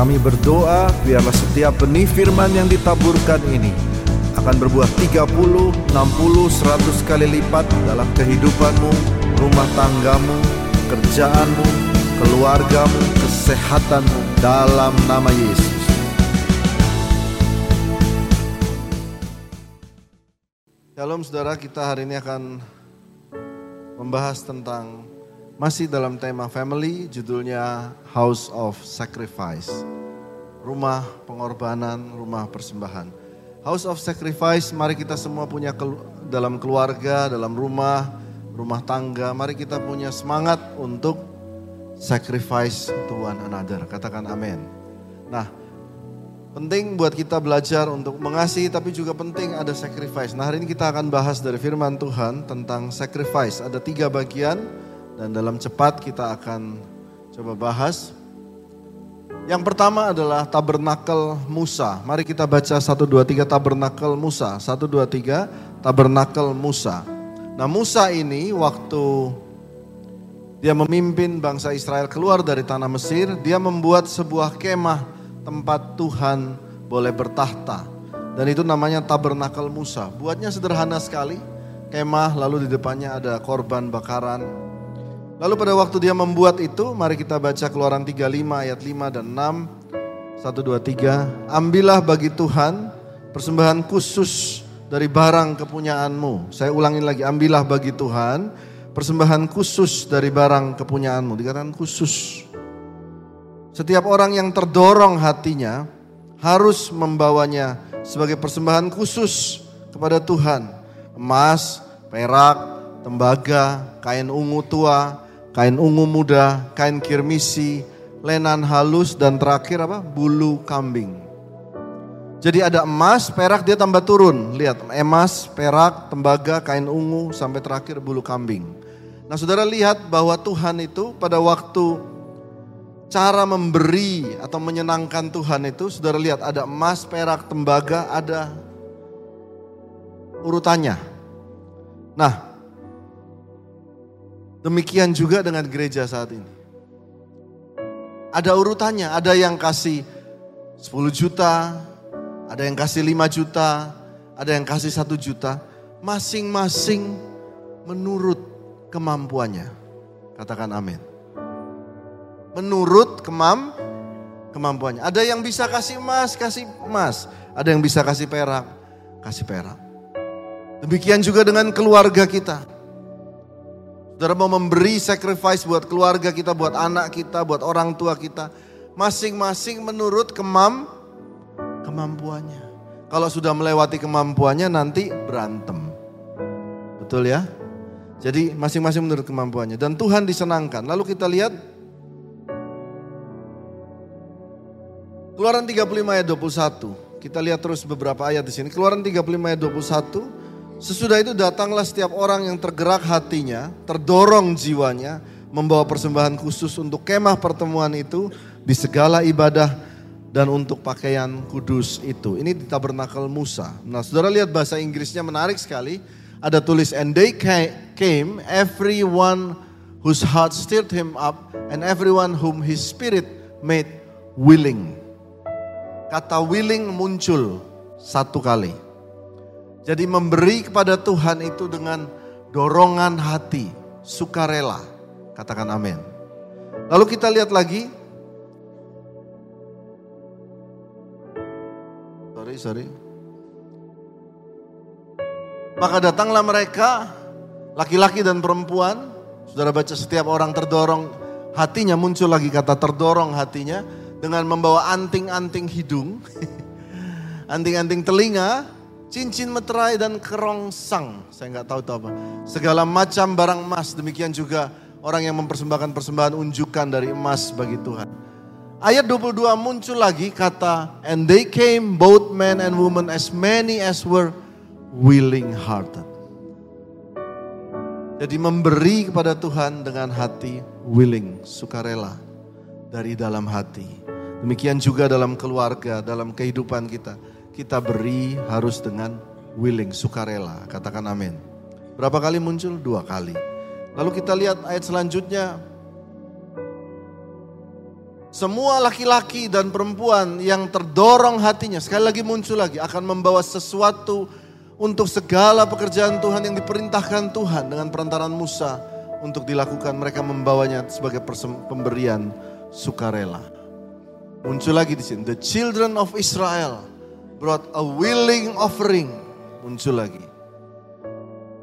Kami berdoa biarlah setiap benih firman yang ditaburkan ini akan berbuah 30, 60, 100 kali lipat dalam kehidupanmu, rumah tanggamu, kerjaanmu, keluargamu, kesehatanmu dalam nama Yesus. Shalom saudara, kita hari ini akan membahas tentang masih dalam tema family, judulnya House of Sacrifice. Rumah pengorbanan, rumah persembahan. House of Sacrifice, mari kita semua punya kelu dalam keluarga, dalam rumah, rumah tangga, mari kita punya semangat untuk sacrifice to one another. Katakan amin. Nah, penting buat kita belajar untuk mengasihi tapi juga penting ada sacrifice. Nah, hari ini kita akan bahas dari firman Tuhan tentang sacrifice. Ada tiga bagian dan dalam cepat kita akan coba bahas. Yang pertama adalah tabernakel Musa. Mari kita baca 1 2 3 tabernakel Musa. 1 2 3 tabernakel Musa. Nah, Musa ini waktu dia memimpin bangsa Israel keluar dari tanah Mesir, dia membuat sebuah kemah tempat Tuhan boleh bertahta. Dan itu namanya tabernakel Musa. Buatnya sederhana sekali. Kemah lalu di depannya ada korban bakaran, Lalu pada waktu dia membuat itu, mari kita baca keluaran 35 ayat 5 dan 6. 1, 2, 3. Ambillah bagi Tuhan persembahan khusus dari barang kepunyaanmu. Saya ulangin lagi, ambillah bagi Tuhan persembahan khusus dari barang kepunyaanmu. Dikatakan khusus. Setiap orang yang terdorong hatinya harus membawanya sebagai persembahan khusus kepada Tuhan. Emas, perak, tembaga, kain ungu tua, kain ungu muda, kain kirmisi, lenan halus dan terakhir apa? bulu kambing. Jadi ada emas, perak dia tambah turun. Lihat, emas, perak, tembaga, kain ungu sampai terakhir bulu kambing. Nah, Saudara lihat bahwa Tuhan itu pada waktu cara memberi atau menyenangkan Tuhan itu, Saudara lihat ada emas, perak, tembaga, ada urutannya. Nah, Demikian juga dengan gereja saat ini. Ada urutannya, ada yang kasih 10 juta, ada yang kasih 5 juta, ada yang kasih 1 juta. Masing-masing menurut kemampuannya. Katakan amin. Menurut kemam, kemampuannya. Ada yang bisa kasih emas, kasih emas. Ada yang bisa kasih perak, kasih perak. Demikian juga dengan keluarga kita. Saudara mau memberi sacrifice buat keluarga kita, buat anak kita, buat orang tua kita. Masing-masing menurut kemam, kemampuannya. Kalau sudah melewati kemampuannya nanti berantem. Betul ya? Jadi masing-masing menurut kemampuannya. Dan Tuhan disenangkan. Lalu kita lihat Keluaran 35 ayat 21. Kita lihat terus beberapa ayat di sini. Keluaran 35 ayat 21. Sesudah itu datanglah setiap orang yang tergerak hatinya, terdorong jiwanya, membawa persembahan khusus untuk kemah pertemuan itu di segala ibadah dan untuk pakaian kudus itu. Ini di tabernakel Musa. Nah saudara lihat bahasa Inggrisnya menarik sekali. Ada tulis, and they came, everyone whose heart stirred him up, and everyone whom his spirit made willing. Kata willing muncul satu kali. Jadi memberi kepada Tuhan itu dengan dorongan hati, sukarela. Katakan amin. Lalu kita lihat lagi. Sorry, sorry. Maka datanglah mereka, laki-laki dan perempuan. Saudara baca setiap orang terdorong hatinya, muncul lagi kata terdorong hatinya. Dengan membawa anting-anting hidung, anting-anting telinga, cincin meterai dan kerongsang. Saya nggak tahu itu apa. Segala macam barang emas. Demikian juga orang yang mempersembahkan persembahan unjukan dari emas bagi Tuhan. Ayat 22 muncul lagi kata, And they came both men and women as many as were willing hearted. Jadi memberi kepada Tuhan dengan hati willing, sukarela dari dalam hati. Demikian juga dalam keluarga, dalam kehidupan kita kita beri harus dengan willing, sukarela. Katakan amin. Berapa kali muncul? Dua kali. Lalu kita lihat ayat selanjutnya. Semua laki-laki dan perempuan yang terdorong hatinya, sekali lagi muncul lagi, akan membawa sesuatu untuk segala pekerjaan Tuhan yang diperintahkan Tuhan dengan perantaran Musa untuk dilakukan. Mereka membawanya sebagai pemberian sukarela. Muncul lagi di sini, the children of Israel brought a willing offering. Muncul lagi.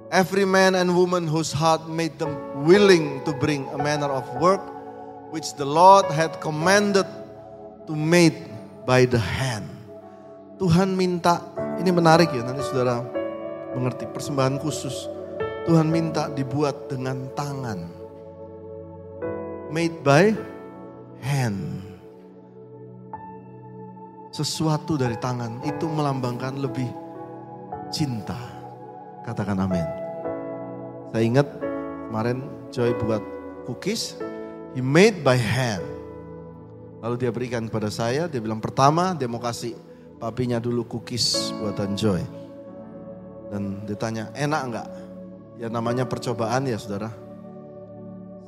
Every man and woman whose heart made them willing to bring a manner of work which the Lord had commanded to made by the hand. Tuhan minta, ini menarik ya nanti saudara mengerti persembahan khusus. Tuhan minta dibuat dengan tangan. Made by hand. Sesuatu dari tangan itu melambangkan lebih cinta. Katakan amin. Saya ingat kemarin Joy buat cookies, He made by hand. Lalu dia berikan kepada saya, dia bilang pertama dia mau kasih papinya dulu cookies buatan Joy. Dan ditanya, enak enggak? Ya namanya percobaan ya saudara.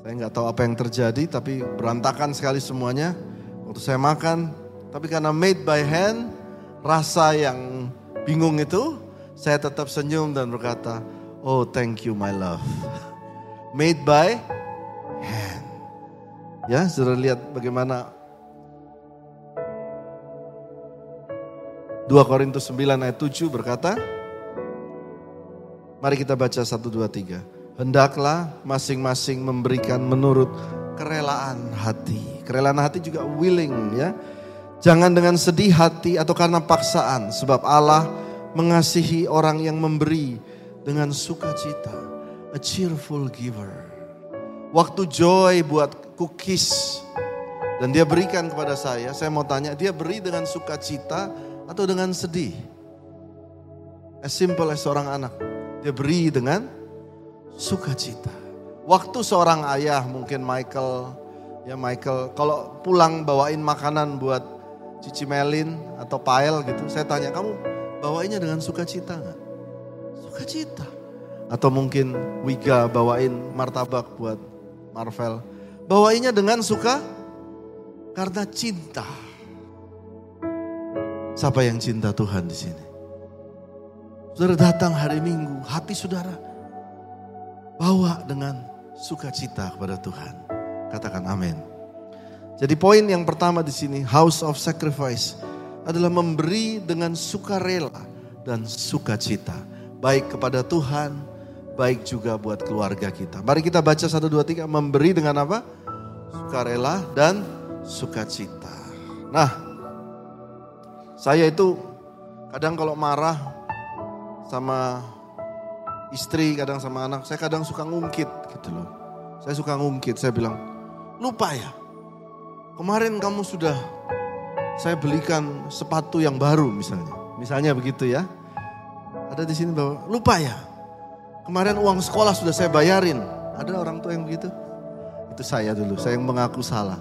Saya nggak tahu apa yang terjadi tapi berantakan sekali semuanya. Waktu saya makan, tapi karena made by hand, rasa yang bingung itu, saya tetap senyum dan berkata, oh thank you my love. Made by hand. Ya, sudah lihat bagaimana 2 Korintus 9 ayat 7 berkata, Mari kita baca 1, 2, 3. Hendaklah masing-masing memberikan menurut kerelaan hati. Kerelaan hati juga willing ya. Jangan dengan sedih hati atau karena paksaan. Sebab Allah mengasihi orang yang memberi dengan sukacita. A cheerful giver. Waktu Joy buat cookies. Dan dia berikan kepada saya, saya mau tanya, dia beri dengan sukacita atau dengan sedih? As simple as seorang anak. Dia beri dengan sukacita. Waktu seorang ayah, mungkin Michael, ya Michael, kalau pulang bawain makanan buat Cici Melin atau Pael gitu, saya tanya, kamu bawainnya dengan sukacita nggak? Sukacita. Atau mungkin Wiga bawain martabak buat Marvel Bawainya dengan suka karena cinta. Siapa yang cinta Tuhan di sini? Saudara datang hari Minggu, hati saudara bawa dengan sukacita kepada Tuhan. Katakan amin. Jadi poin yang pertama di sini, house of sacrifice adalah memberi dengan sukarela dan sukacita, baik kepada Tuhan, baik juga buat keluarga kita. Mari kita baca satu dua tiga memberi dengan apa? sukarela dan sukacita. Nah, saya itu kadang kalau marah sama istri, kadang sama anak, saya kadang suka ngungkit gitu loh. Saya suka ngungkit, saya bilang, lupa ya, kemarin kamu sudah saya belikan sepatu yang baru misalnya. Misalnya begitu ya. Ada di sini bahwa, lupa ya, kemarin uang sekolah sudah saya bayarin. Ada orang tua yang begitu? Itu saya dulu, saya yang mengaku salah.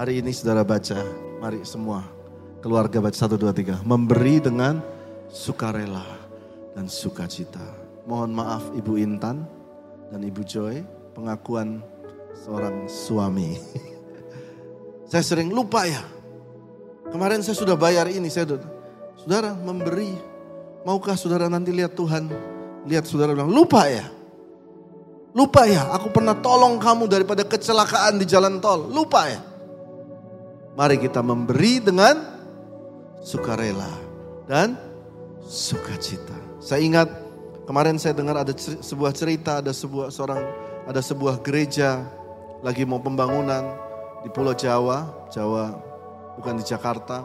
Hari ini saudara baca, mari semua keluarga baca satu dua tiga. Memberi dengan sukarela dan sukacita. Mohon maaf Ibu Intan dan Ibu Joy, pengakuan seorang suami. saya sering lupa ya. Kemarin saya sudah bayar ini, saya Saudara memberi, maukah saudara nanti lihat Tuhan, lihat saudara bilang, lupa ya. Lupa ya, aku pernah tolong kamu daripada kecelakaan di jalan tol. Lupa ya. Mari kita memberi dengan sukarela dan sukacita. Saya ingat kemarin saya dengar ada sebuah cerita, ada sebuah seorang, ada sebuah gereja lagi mau pembangunan di Pulau Jawa, Jawa bukan di Jakarta.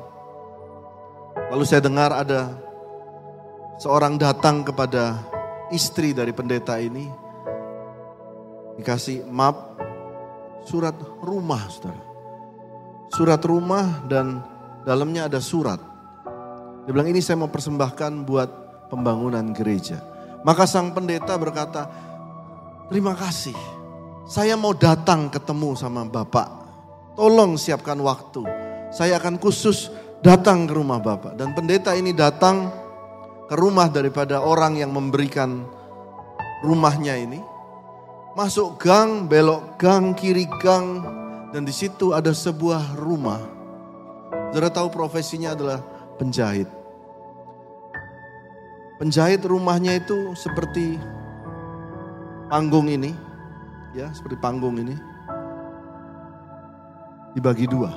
Lalu saya dengar ada seorang datang kepada istri dari pendeta ini Dikasih map surat rumah saudara. Surat rumah dan dalamnya ada surat. Dia bilang ini saya mau persembahkan buat pembangunan gereja. Maka sang pendeta berkata, terima kasih. Saya mau datang ketemu sama Bapak. Tolong siapkan waktu. Saya akan khusus datang ke rumah Bapak. Dan pendeta ini datang ke rumah daripada orang yang memberikan rumahnya ini masuk gang, belok gang, kiri gang, Dan di situ ada sebuah rumah. Saudara tahu profesinya adalah penjahit. Penjahit rumahnya itu seperti panggung ini, ya seperti panggung ini. Dibagi dua,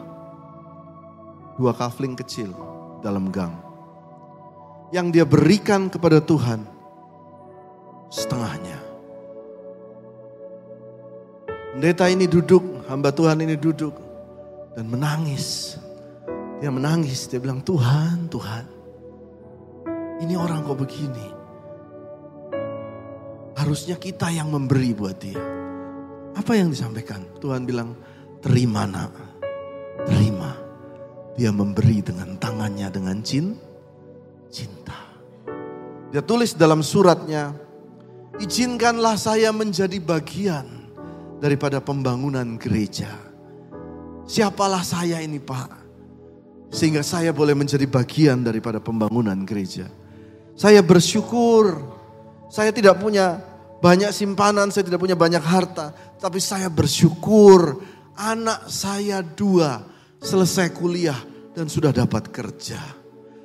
dua kafling kecil dalam gang. Yang dia berikan kepada Tuhan setengahnya. Pendeta ini duduk, hamba Tuhan ini duduk dan menangis. Dia menangis, dia bilang, Tuhan, Tuhan, ini orang kok begini. Harusnya kita yang memberi buat dia. Apa yang disampaikan? Tuhan bilang, terima nak, terima. Dia memberi dengan tangannya dengan cin, cinta. Dia tulis dalam suratnya, izinkanlah saya menjadi bagian daripada pembangunan gereja. Siapalah saya ini Pak? Sehingga saya boleh menjadi bagian daripada pembangunan gereja. Saya bersyukur, saya tidak punya banyak simpanan, saya tidak punya banyak harta. Tapi saya bersyukur anak saya dua selesai kuliah dan sudah dapat kerja.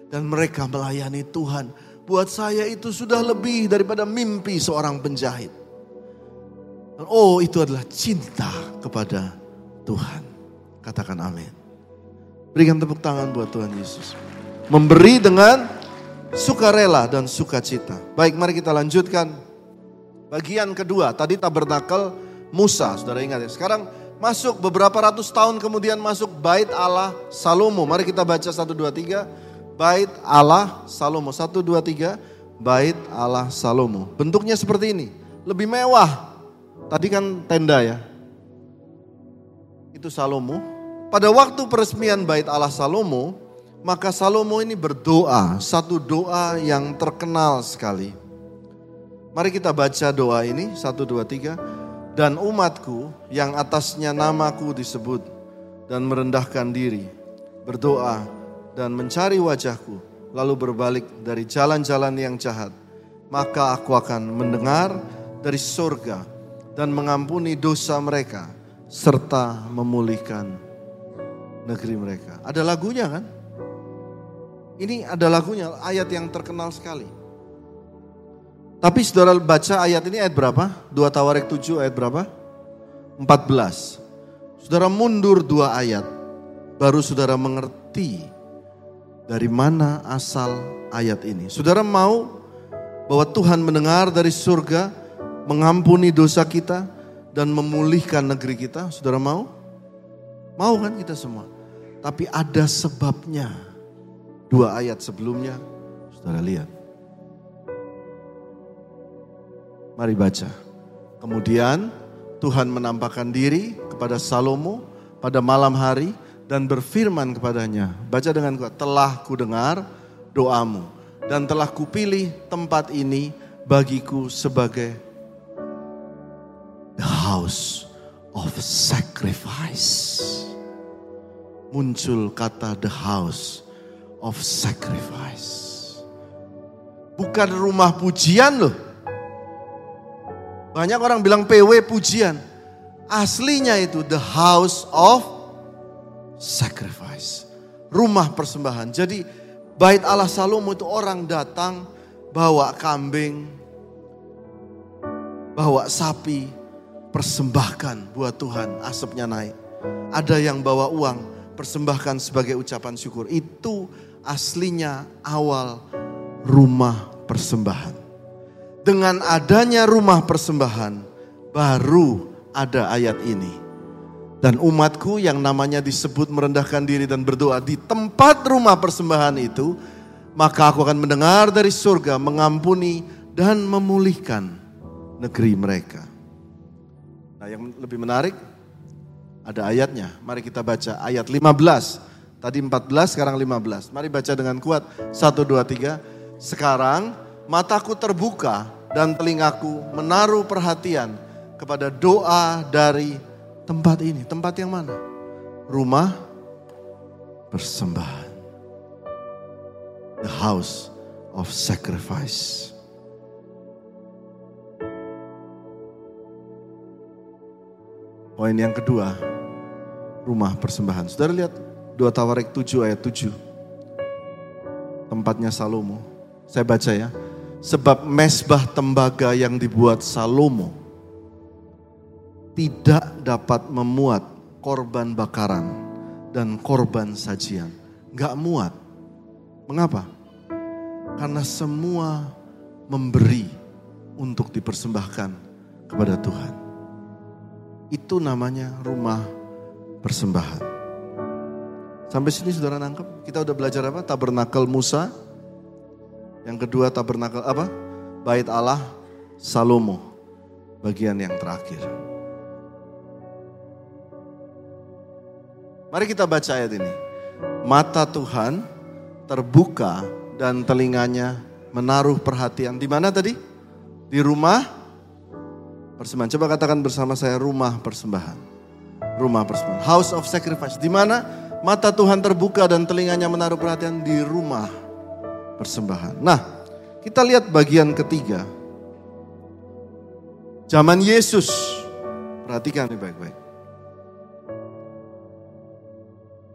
Dan mereka melayani Tuhan. Buat saya itu sudah lebih daripada mimpi seorang penjahit. Oh itu adalah cinta kepada Tuhan. Katakan amin. Berikan tepuk tangan buat Tuhan Yesus. Memberi dengan sukarela dan sukacita. Baik mari kita lanjutkan. Bagian kedua, tadi tabernakel Musa, saudara ingat ya. Sekarang masuk beberapa ratus tahun kemudian masuk bait Allah Salomo. Mari kita baca 1, 2, 3. Bait Allah Salomo. 1, 2, 3. Bait Allah Salomo. Bentuknya seperti ini. Lebih mewah Tadi kan tenda ya. Itu Salomo. Pada waktu peresmian bait Allah Salomo, maka Salomo ini berdoa, satu doa yang terkenal sekali. Mari kita baca doa ini, satu, dua, tiga. Dan umatku yang atasnya namaku disebut dan merendahkan diri, berdoa dan mencari wajahku, lalu berbalik dari jalan-jalan yang jahat. Maka aku akan mendengar dari surga dan mengampuni dosa mereka serta memulihkan negeri mereka. Ada lagunya kan? Ini ada lagunya, ayat yang terkenal sekali. Tapi saudara baca ayat ini ayat berapa? Dua Tawarik 7 ayat berapa? 14. Saudara mundur dua ayat, baru saudara mengerti dari mana asal ayat ini. Saudara mau bahwa Tuhan mendengar dari surga, mengampuni dosa kita dan memulihkan negeri kita. Saudara mau? Mau kan kita semua? Tapi ada sebabnya. Dua ayat sebelumnya, saudara lihat. Mari baca. Kemudian Tuhan menampakkan diri kepada Salomo pada malam hari dan berfirman kepadanya. Baca dengan kuat, telah ku dengar doamu dan telah kupilih tempat ini bagiku sebagai the house of sacrifice. Muncul kata the house of sacrifice. Bukan rumah pujian loh. Banyak orang bilang PW pujian. Aslinya itu the house of sacrifice. Rumah persembahan. Jadi bait Allah Salomo itu orang datang bawa kambing, bawa sapi, persembahkan buat Tuhan, asapnya naik. Ada yang bawa uang, persembahkan sebagai ucapan syukur. Itu aslinya awal rumah persembahan. Dengan adanya rumah persembahan, baru ada ayat ini. Dan umatku yang namanya disebut merendahkan diri dan berdoa di tempat rumah persembahan itu, maka aku akan mendengar dari surga mengampuni dan memulihkan negeri mereka. Nah yang lebih menarik ada ayatnya. Mari kita baca ayat 15. Tadi 14 sekarang 15. Mari baca dengan kuat. 1, 2, 3. Sekarang mataku terbuka dan telingaku menaruh perhatian kepada doa dari tempat ini. Tempat yang mana? Rumah persembahan. The house of sacrifice. Poin yang kedua, rumah persembahan. Saudara lihat 2 Tawarik 7 ayat 7. Tempatnya Salomo. Saya baca ya. Sebab mesbah tembaga yang dibuat Salomo tidak dapat memuat korban bakaran dan korban sajian. Gak muat. Mengapa? Karena semua memberi untuk dipersembahkan kepada Tuhan. Itu namanya rumah persembahan. Sampai sini saudara nangkep? Kita udah belajar apa? Tabernakel Musa. Yang kedua tabernakel apa? Bait Allah Salomo. Bagian yang terakhir. Mari kita baca ayat ini. Mata Tuhan terbuka dan telinganya menaruh perhatian. Di mana tadi? Di rumah persembahan. Coba katakan bersama saya rumah persembahan rumah persembahan. House of sacrifice. Di mana mata Tuhan terbuka dan telinganya menaruh perhatian di rumah persembahan. Nah, kita lihat bagian ketiga. Zaman Yesus. Perhatikan ini baik-baik.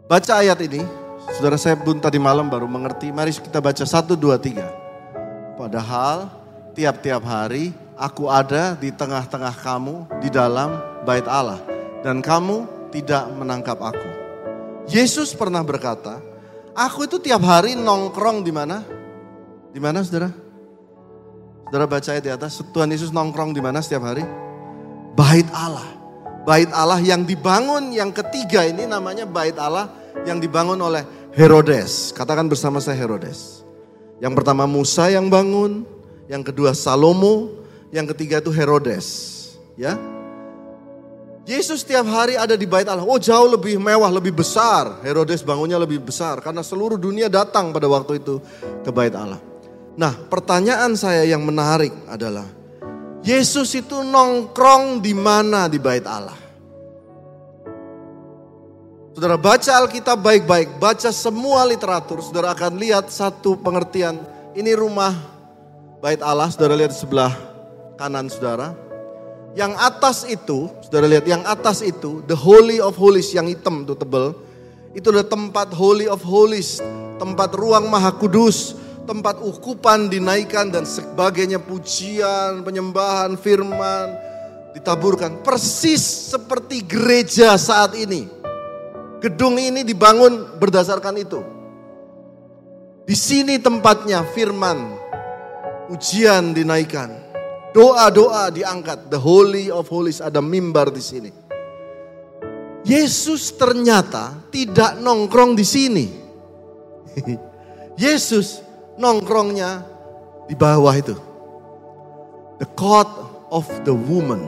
Baca ayat ini. Saudara saya pun tadi malam baru mengerti. Mari kita baca satu, dua, tiga. Padahal tiap-tiap hari aku ada di tengah-tengah kamu di dalam bait Allah dan kamu tidak menangkap aku. Yesus pernah berkata, aku itu tiap hari nongkrong di mana? Di mana saudara? Saudara baca di atas, Tuhan Yesus nongkrong di mana setiap hari? Bait Allah. Bait Allah yang dibangun yang ketiga ini namanya bait Allah yang dibangun oleh Herodes. Katakan bersama saya Herodes. Yang pertama Musa yang bangun, yang kedua Salomo, yang ketiga itu Herodes. Ya, Yesus setiap hari ada di bait Allah. Oh jauh lebih mewah, lebih besar. Herodes bangunnya lebih besar. Karena seluruh dunia datang pada waktu itu ke bait Allah. Nah pertanyaan saya yang menarik adalah. Yesus itu nongkrong di mana di bait Allah? Saudara baca Alkitab baik-baik, baca semua literatur, saudara akan lihat satu pengertian. Ini rumah bait Allah, saudara lihat di sebelah kanan saudara. Yang atas itu, saudara lihat, yang atas itu, the holy of holies yang hitam tuh tebel. Itu adalah tempat holy of holies, tempat ruang maha kudus, tempat ukupan dinaikkan dan sebagainya pujian, penyembahan, firman ditaburkan. Persis seperti gereja saat ini. Gedung ini dibangun berdasarkan itu. Di sini tempatnya firman, ujian dinaikkan. Doa-doa diangkat. The Holy of Holies ada mimbar di sini. Yesus ternyata tidak nongkrong di sini. Yesus nongkrongnya di bawah itu. The court of the woman.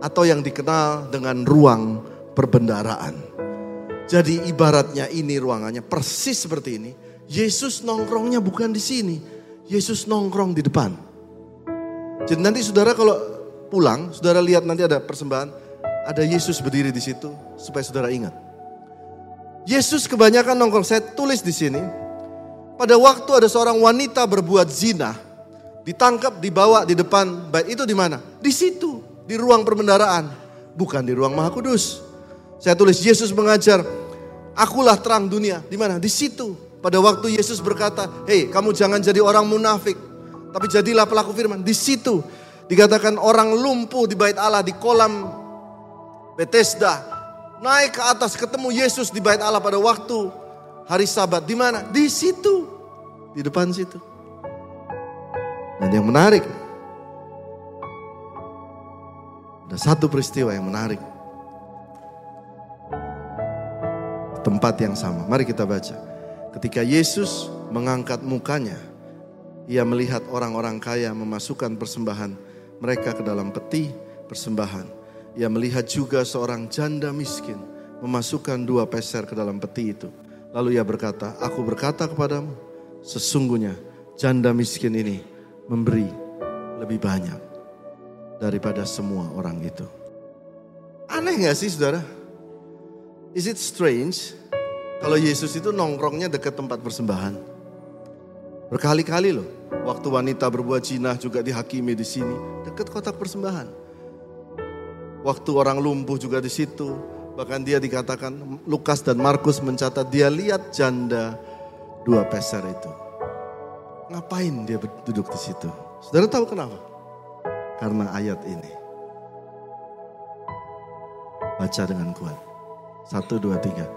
Atau yang dikenal dengan ruang perbendaraan. Jadi ibaratnya ini ruangannya persis seperti ini. Yesus nongkrongnya bukan di sini. Yesus nongkrong di depan. Jadi nanti saudara kalau pulang, saudara lihat nanti ada persembahan, ada Yesus berdiri di situ supaya saudara ingat. Yesus kebanyakan nongkrong, saya tulis di sini. Pada waktu ada seorang wanita berbuat zina, ditangkap, dibawa di depan bait itu di mana? Di situ, di ruang perbendaraan, bukan di ruang Maha Kudus. Saya tulis Yesus mengajar, akulah terang dunia. Di mana? Di situ. Pada waktu Yesus berkata, "Hei, kamu jangan jadi orang munafik. Tapi jadilah pelaku firman. Di situ dikatakan orang lumpuh di bait Allah di kolam Bethesda. Naik ke atas ketemu Yesus di bait Allah pada waktu hari sabat. Di mana? Di situ. Di depan situ. Dan yang menarik. Ada satu peristiwa yang menarik. Tempat yang sama. Mari kita baca. Ketika Yesus mengangkat mukanya ia melihat orang-orang kaya memasukkan persembahan mereka ke dalam peti persembahan. Ia melihat juga seorang janda miskin memasukkan dua peser ke dalam peti itu. Lalu ia berkata, aku berkata kepadamu, sesungguhnya janda miskin ini memberi lebih banyak daripada semua orang itu. Aneh gak sih saudara? Is it strange kalau Yesus itu nongkrongnya dekat tempat persembahan? Berkali-kali loh, waktu wanita berbuat zina juga dihakimi di sini, dekat kotak persembahan. Waktu orang lumpuh juga di situ, Bahkan dia dikatakan, Lukas dan Markus mencatat dia lihat janda dua peser itu. Ngapain dia duduk di situ? Saudara tahu kenapa? Karena ayat ini. Baca dengan kuat. Satu, dua, tiga.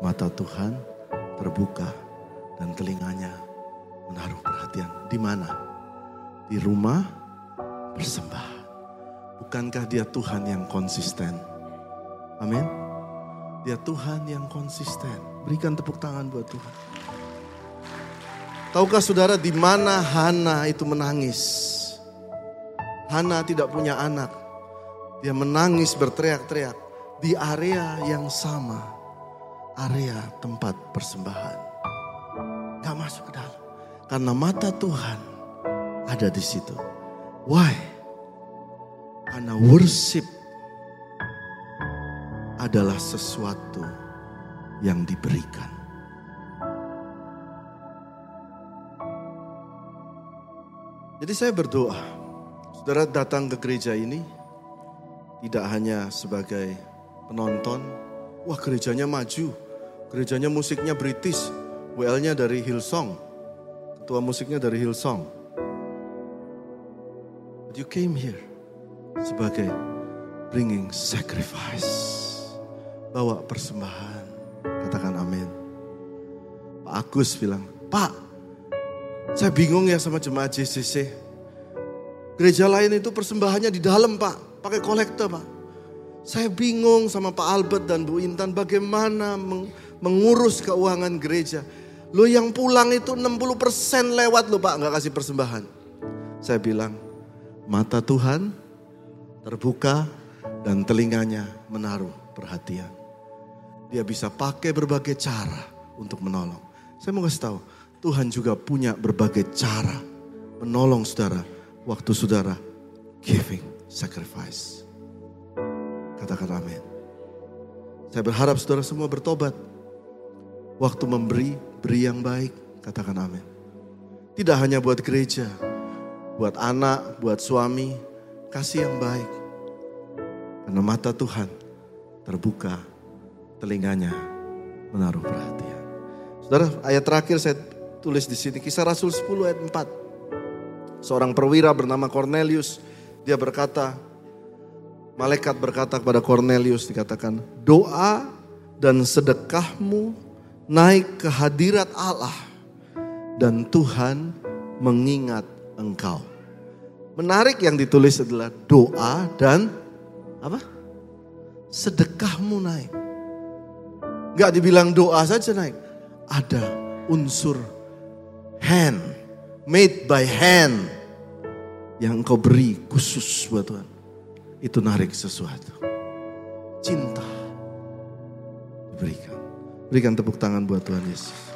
Mata Tuhan terbuka dan telinganya menaruh perhatian. Di mana? Di rumah persembahan. Bukankah dia Tuhan yang konsisten? Amin. Dia Tuhan yang konsisten. Berikan tepuk tangan buat Tuhan. Tahukah saudara di mana Hana itu menangis? Hana tidak punya anak. Dia menangis berteriak-teriak di area yang sama. Area tempat persembahan. Gak masuk ke dalam. Karena mata Tuhan ada di situ. Why? Karena worship adalah sesuatu yang diberikan. Jadi saya berdoa, saudara datang ke gereja ini tidak hanya sebagai penonton, wah gerejanya maju, gerejanya musiknya British, WL-nya dari Hillsong, ketua musiknya dari Hillsong. But you came here sebagai bringing sacrifice, bawa persembahan, katakan amin. Pak Agus bilang, Pak, saya bingung ya sama jemaat JCC. Gereja lain itu persembahannya di dalam pak, pakai kolektor pak. Saya bingung sama Pak Albert dan Bu Intan bagaimana mengurus keuangan gereja. Lo yang pulang itu 60% lewat lo pak, nggak kasih persembahan. Saya bilang, mata Tuhan terbuka dan telinganya menaruh perhatian. Dia bisa pakai berbagai cara untuk menolong. Saya mau kasih tahu, Tuhan juga punya berbagai cara menolong saudara waktu saudara giving sacrifice. Katakan amin. Saya berharap saudara semua bertobat. Waktu memberi, beri yang baik. Katakan amin. Tidak hanya buat gereja, buat anak, buat suami, kasih yang baik. Karena mata Tuhan terbuka, telinganya menaruh perhatian. Saudara, ayat terakhir saya tulis di sini kisah Rasul 10 ayat 4. Seorang perwira bernama Cornelius, dia berkata, malaikat berkata kepada Cornelius dikatakan, doa dan sedekahmu naik ke hadirat Allah dan Tuhan mengingat engkau. Menarik yang ditulis adalah doa dan apa? Sedekahmu naik. Gak dibilang doa saja naik. Ada unsur hand, made by hand yang engkau beri khusus buat Tuhan. Itu narik sesuatu. Cinta diberikan. Berikan tepuk tangan buat Tuhan Yesus.